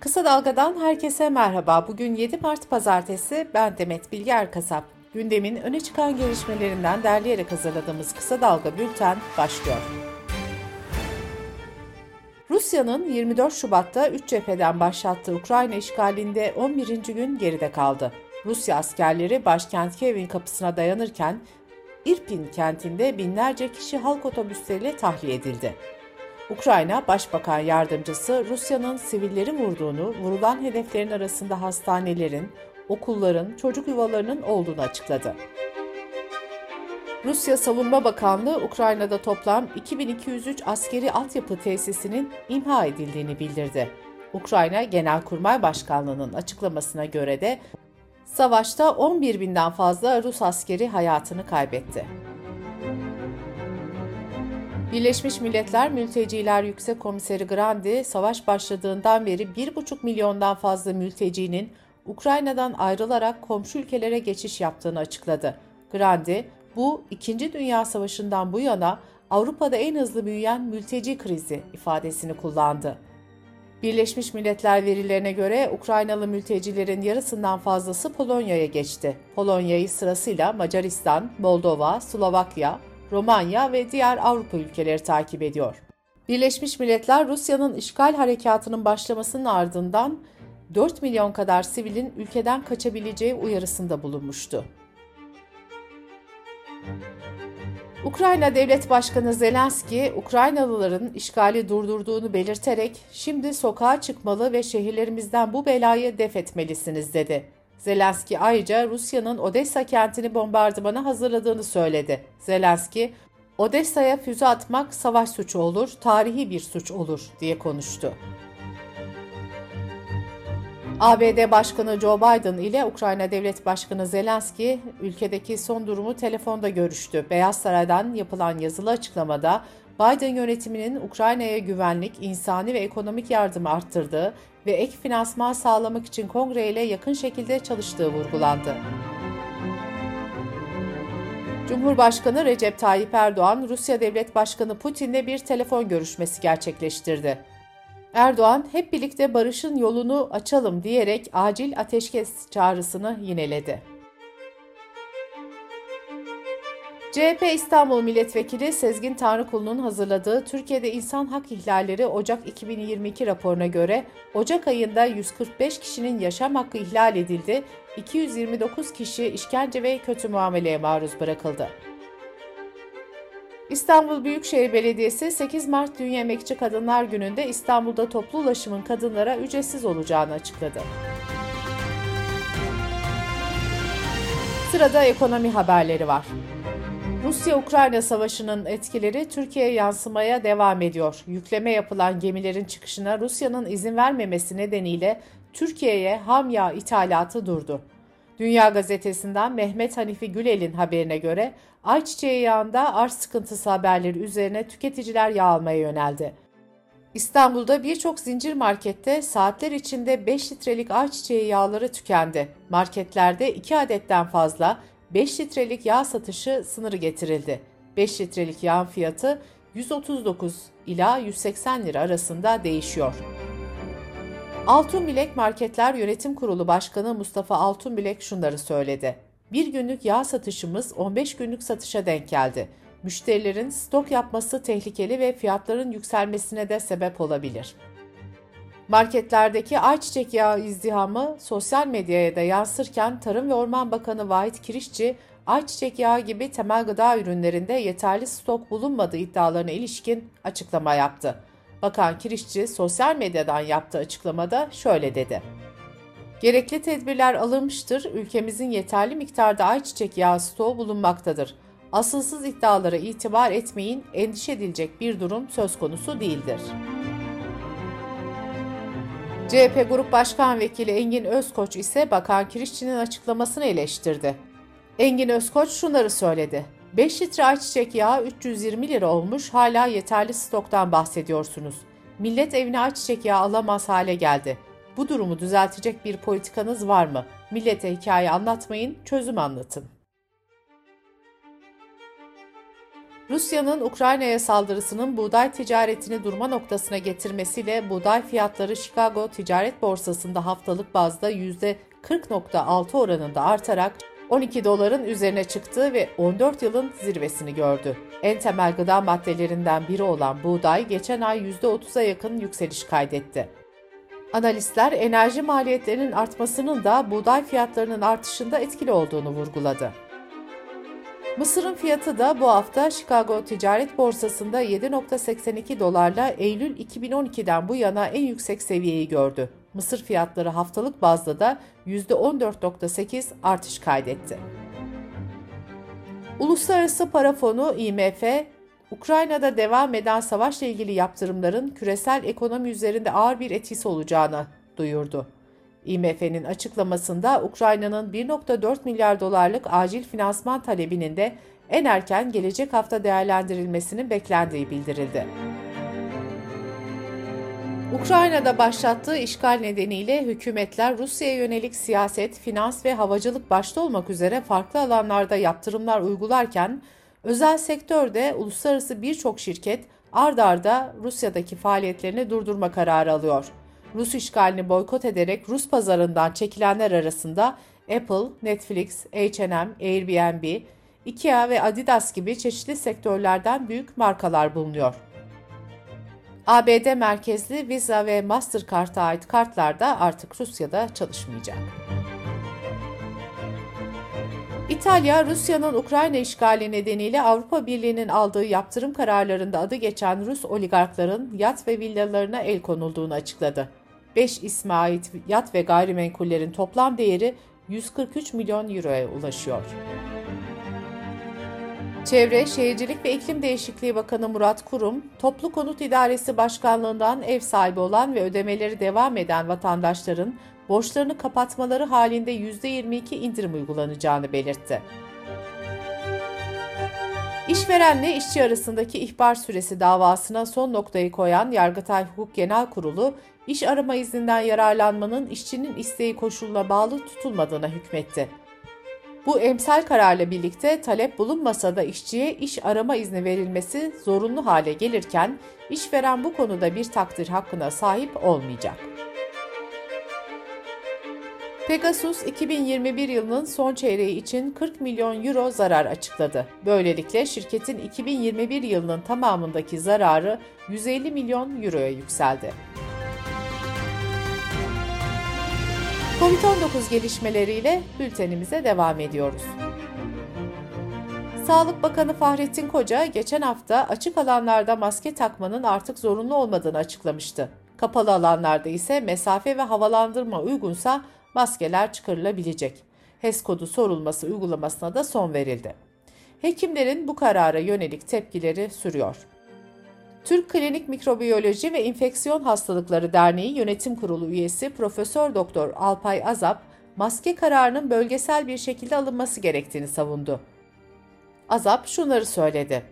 Kısa Dalga'dan herkese merhaba. Bugün 7 Mart Pazartesi, ben Demet Bilge Erkasap. Gündemin öne çıkan gelişmelerinden derleyerek hazırladığımız Kısa Dalga Bülten başlıyor. Rusya'nın 24 Şubat'ta 3 cepheden başlattığı Ukrayna işgalinde 11. gün geride kaldı. Rusya askerleri başkent Kiev'in kapısına dayanırken İrpin kentinde binlerce kişi halk otobüsleriyle tahliye edildi. Ukrayna Başbakan Yardımcısı Rusya'nın sivilleri vurduğunu, vurulan hedeflerin arasında hastanelerin, okulların, çocuk yuvalarının olduğunu açıkladı. Rusya Savunma Bakanlığı Ukrayna'da toplam 2203 askeri altyapı tesisinin imha edildiğini bildirdi. Ukrayna Genelkurmay Başkanlığı'nın açıklamasına göre de savaşta 11 binden fazla Rus askeri hayatını kaybetti. Birleşmiş Milletler Mülteciler Yüksek Komiseri Grandi, savaş başladığından beri 1,5 milyondan fazla mültecinin Ukrayna'dan ayrılarak komşu ülkelere geçiş yaptığını açıkladı. Grandi, bu İkinci Dünya Savaşı'ndan bu yana Avrupa'da en hızlı büyüyen mülteci krizi ifadesini kullandı. Birleşmiş Milletler verilerine göre Ukraynalı mültecilerin yarısından fazlası Polonya'ya geçti. Polonya'yı sırasıyla Macaristan, Moldova, Slovakya, Romanya ve diğer Avrupa ülkeleri takip ediyor. Birleşmiş Milletler Rusya'nın işgal harekatının başlamasının ardından 4 milyon kadar sivilin ülkeden kaçabileceği uyarısında bulunmuştu. Ukrayna Devlet Başkanı Zelenski, Ukraynalıların işgali durdurduğunu belirterek şimdi sokağa çıkmalı ve şehirlerimizden bu belayı def etmelisiniz dedi. Zelenski ayrıca Rusya'nın Odessa kentini bombardımana hazırladığını söyledi. Zelenski, Odessa'ya füze atmak savaş suçu olur, tarihi bir suç olur diye konuştu. ABD Başkanı Joe Biden ile Ukrayna Devlet Başkanı Zelenski ülkedeki son durumu telefonda görüştü. Beyaz Saray'dan yapılan yazılı açıklamada Biden yönetiminin Ukrayna'ya güvenlik, insani ve ekonomik yardımı arttırdığı ve ek finansman sağlamak için kongre ile yakın şekilde çalıştığı vurgulandı. Cumhurbaşkanı Recep Tayyip Erdoğan, Rusya Devlet Başkanı Putin'le bir telefon görüşmesi gerçekleştirdi. Erdoğan, hep birlikte barışın yolunu açalım diyerek acil ateşkes çağrısını yineledi. CHP İstanbul Milletvekili Sezgin Tanrıkulu'nun hazırladığı Türkiye'de İnsan Hak İhlalleri Ocak 2022 raporuna göre Ocak ayında 145 kişinin yaşam hakkı ihlal edildi, 229 kişi işkence ve kötü muameleye maruz bırakıldı. İstanbul Büyükşehir Belediyesi 8 Mart Dünya Emekçi Kadınlar Günü'nde İstanbul'da toplu ulaşımın kadınlara ücretsiz olacağını açıkladı. Sırada ekonomi haberleri var. Rusya-Ukrayna savaşının etkileri Türkiye'ye yansımaya devam ediyor. Yükleme yapılan gemilerin çıkışına Rusya'nın izin vermemesi nedeniyle Türkiye'ye ham yağ ithalatı durdu. Dünya Gazetesi'nden Mehmet Hanifi Gülel'in haberine göre ayçiçeği yağında arz sıkıntısı haberleri üzerine tüketiciler yağ almaya yöneldi. İstanbul'da birçok zincir markette saatler içinde 5 litrelik ayçiçeği yağları tükendi. Marketlerde 2 adetten fazla 5 litrelik yağ satışı sınırı getirildi. 5 litrelik yağın fiyatı 139 ila 180 lira arasında değişiyor. Altınbilek Marketler Yönetim Kurulu Başkanı Mustafa Altınbilek şunları söyledi. Bir günlük yağ satışımız 15 günlük satışa denk geldi. Müşterilerin stok yapması tehlikeli ve fiyatların yükselmesine de sebep olabilir. Marketlerdeki ayçiçek yağı izdihamı sosyal medyaya da yansırken Tarım ve Orman Bakanı Vahit Kirişçi, ayçiçek yağı gibi temel gıda ürünlerinde yeterli stok bulunmadığı iddialarına ilişkin açıklama yaptı. Bakan Kirişçi sosyal medyadan yaptığı açıklamada şöyle dedi. Gerekli tedbirler alınmıştır, ülkemizin yeterli miktarda ayçiçek yağı stoğu bulunmaktadır. Asılsız iddialara itibar etmeyin, endişe edilecek bir durum söz konusu değildir. CHP Grup Başkan Vekili Engin Özkoç ise Bakan Kirişçi'nin açıklamasını eleştirdi. Engin Özkoç şunları söyledi. 5 litre ayçiçek yağı 320 lira olmuş hala yeterli stoktan bahsediyorsunuz. Millet evine ayçiçek yağı alamaz hale geldi. Bu durumu düzeltecek bir politikanız var mı? Millete hikaye anlatmayın, çözüm anlatın. Rusya'nın Ukrayna'ya saldırısının buğday ticaretini durma noktasına getirmesiyle buğday fiyatları Chicago Ticaret Borsası'nda haftalık bazda %40.6 oranında artarak 12 doların üzerine çıktı ve 14 yılın zirvesini gördü. En temel gıda maddelerinden biri olan buğday geçen ay %30'a yakın yükseliş kaydetti. Analistler enerji maliyetlerinin artmasının da buğday fiyatlarının artışında etkili olduğunu vurguladı. Mısırın fiyatı da bu hafta Chicago Ticaret Borsası'nda 7.82 dolarla Eylül 2012'den bu yana en yüksek seviyeyi gördü. Mısır fiyatları haftalık bazda da %14.8 artış kaydetti. Uluslararası Para Fonu IMF, Ukrayna'da devam eden savaşla ilgili yaptırımların küresel ekonomi üzerinde ağır bir etkisi olacağını duyurdu. IMF'nin açıklamasında Ukrayna'nın 1.4 milyar dolarlık acil finansman talebinin de en erken gelecek hafta değerlendirilmesinin beklendiği bildirildi. Ukrayna'da başlattığı işgal nedeniyle hükümetler Rusya'ya yönelik siyaset, finans ve havacılık başta olmak üzere farklı alanlarda yaptırımlar uygularken özel sektörde uluslararası birçok şirket ard arda Rusya'daki faaliyetlerini durdurma kararı alıyor. Rus işgalini boykot ederek Rus pazarından çekilenler arasında Apple, Netflix, H&M, Airbnb, IKEA ve Adidas gibi çeşitli sektörlerden büyük markalar bulunuyor. ABD merkezli Visa ve Mastercard'a ait kartlar da artık Rusya'da çalışmayacak. İtalya, Rusya'nın Ukrayna işgali nedeniyle Avrupa Birliği'nin aldığı yaptırım kararlarında adı geçen Rus oligarkların yat ve villalarına el konulduğunu açıkladı. 5 isme ait yat ve gayrimenkullerin toplam değeri 143 milyon euroya ulaşıyor. Çevre, Şehircilik ve İklim Değişikliği Bakanı Murat Kurum, Toplu Konut İdaresi Başkanlığından ev sahibi olan ve ödemeleri devam eden vatandaşların borçlarını kapatmaları halinde %22 indirim uygulanacağını belirtti. İşverenle işçi arasındaki ihbar süresi davasına son noktayı koyan Yargıtay Hukuk Genel Kurulu, iş arama izninden yararlanmanın işçinin isteği koşuluna bağlı tutulmadığına hükmetti. Bu emsal kararla birlikte talep bulunmasa da işçiye iş arama izni verilmesi zorunlu hale gelirken işveren bu konuda bir takdir hakkına sahip olmayacak. Pegasus 2021 yılının son çeyreği için 40 milyon euro zarar açıkladı. Böylelikle şirketin 2021 yılının tamamındaki zararı 150 milyon euroya yükseldi. Covid-19 gelişmeleriyle bültenimize devam ediyoruz. Sağlık Bakanı Fahrettin Koca geçen hafta açık alanlarda maske takmanın artık zorunlu olmadığını açıklamıştı. Kapalı alanlarda ise mesafe ve havalandırma uygunsa maskeler çıkarılabilecek. HES kodu sorulması uygulamasına da son verildi. Hekimlerin bu karara yönelik tepkileri sürüyor. Türk Klinik Mikrobiyoloji ve İnfeksiyon Hastalıkları Derneği Yönetim Kurulu üyesi Profesör Doktor Alpay Azap, maske kararının bölgesel bir şekilde alınması gerektiğini savundu. Azap şunları söyledi.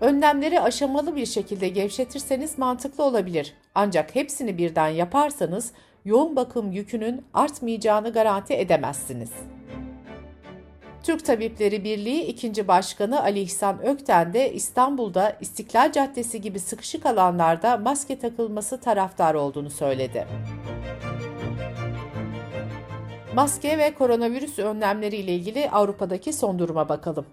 Önlemleri aşamalı bir şekilde gevşetirseniz mantıklı olabilir. Ancak hepsini birden yaparsanız yoğun bakım yükünün artmayacağını garanti edemezsiniz. Türk Tabipleri Birliği 2. Başkanı Ali İhsan Ökten de İstanbul'da İstiklal Caddesi gibi sıkışık alanlarda maske takılması taraftar olduğunu söyledi. Maske ve koronavirüs önlemleri ile ilgili Avrupa'daki son duruma bakalım.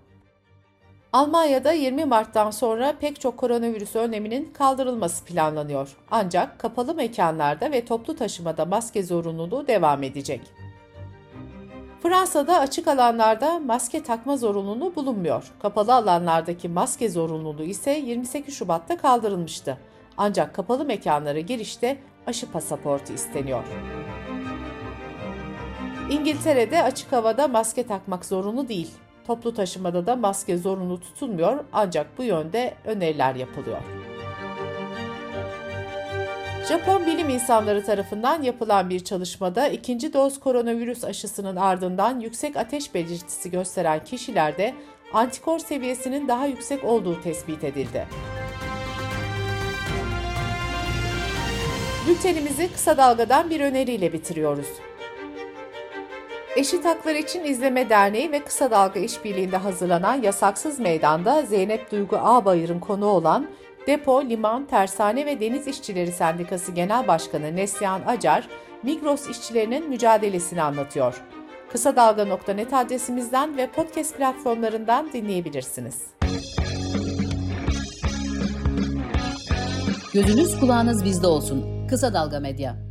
Almanya'da 20 Mart'tan sonra pek çok koronavirüs önleminin kaldırılması planlanıyor. Ancak kapalı mekanlarda ve toplu taşımada maske zorunluluğu devam edecek. Fransa'da açık alanlarda maske takma zorunluluğu bulunmuyor. Kapalı alanlardaki maske zorunluluğu ise 28 Şubat'ta kaldırılmıştı. Ancak kapalı mekanlara girişte aşı pasaportu isteniyor. İngiltere'de açık havada maske takmak zorunlu değil. Toplu taşımada da maske zorunlu tutulmuyor ancak bu yönde öneriler yapılıyor. Japon bilim insanları tarafından yapılan bir çalışmada ikinci doz koronavirüs aşısının ardından yüksek ateş belirtisi gösteren kişilerde antikor seviyesinin daha yüksek olduğu tespit edildi. Bültenimizi kısa dalgadan bir öneriyle bitiriyoruz. Eşit Haklar İçin İzleme Derneği ve Kısa Dalga İşbirliği'nde hazırlanan Yasaksız Meydan'da Zeynep Duygu Ağbayır'ın konu olan Depo, Liman, Tersane ve Deniz İşçileri Sendikası Genel Başkanı Neslihan Acar, Migros işçilerinin mücadelesini anlatıyor. Kısa Dalga.net adresimizden ve podcast platformlarından dinleyebilirsiniz. Gözünüz kulağınız bizde olsun. Kısa Dalga Medya.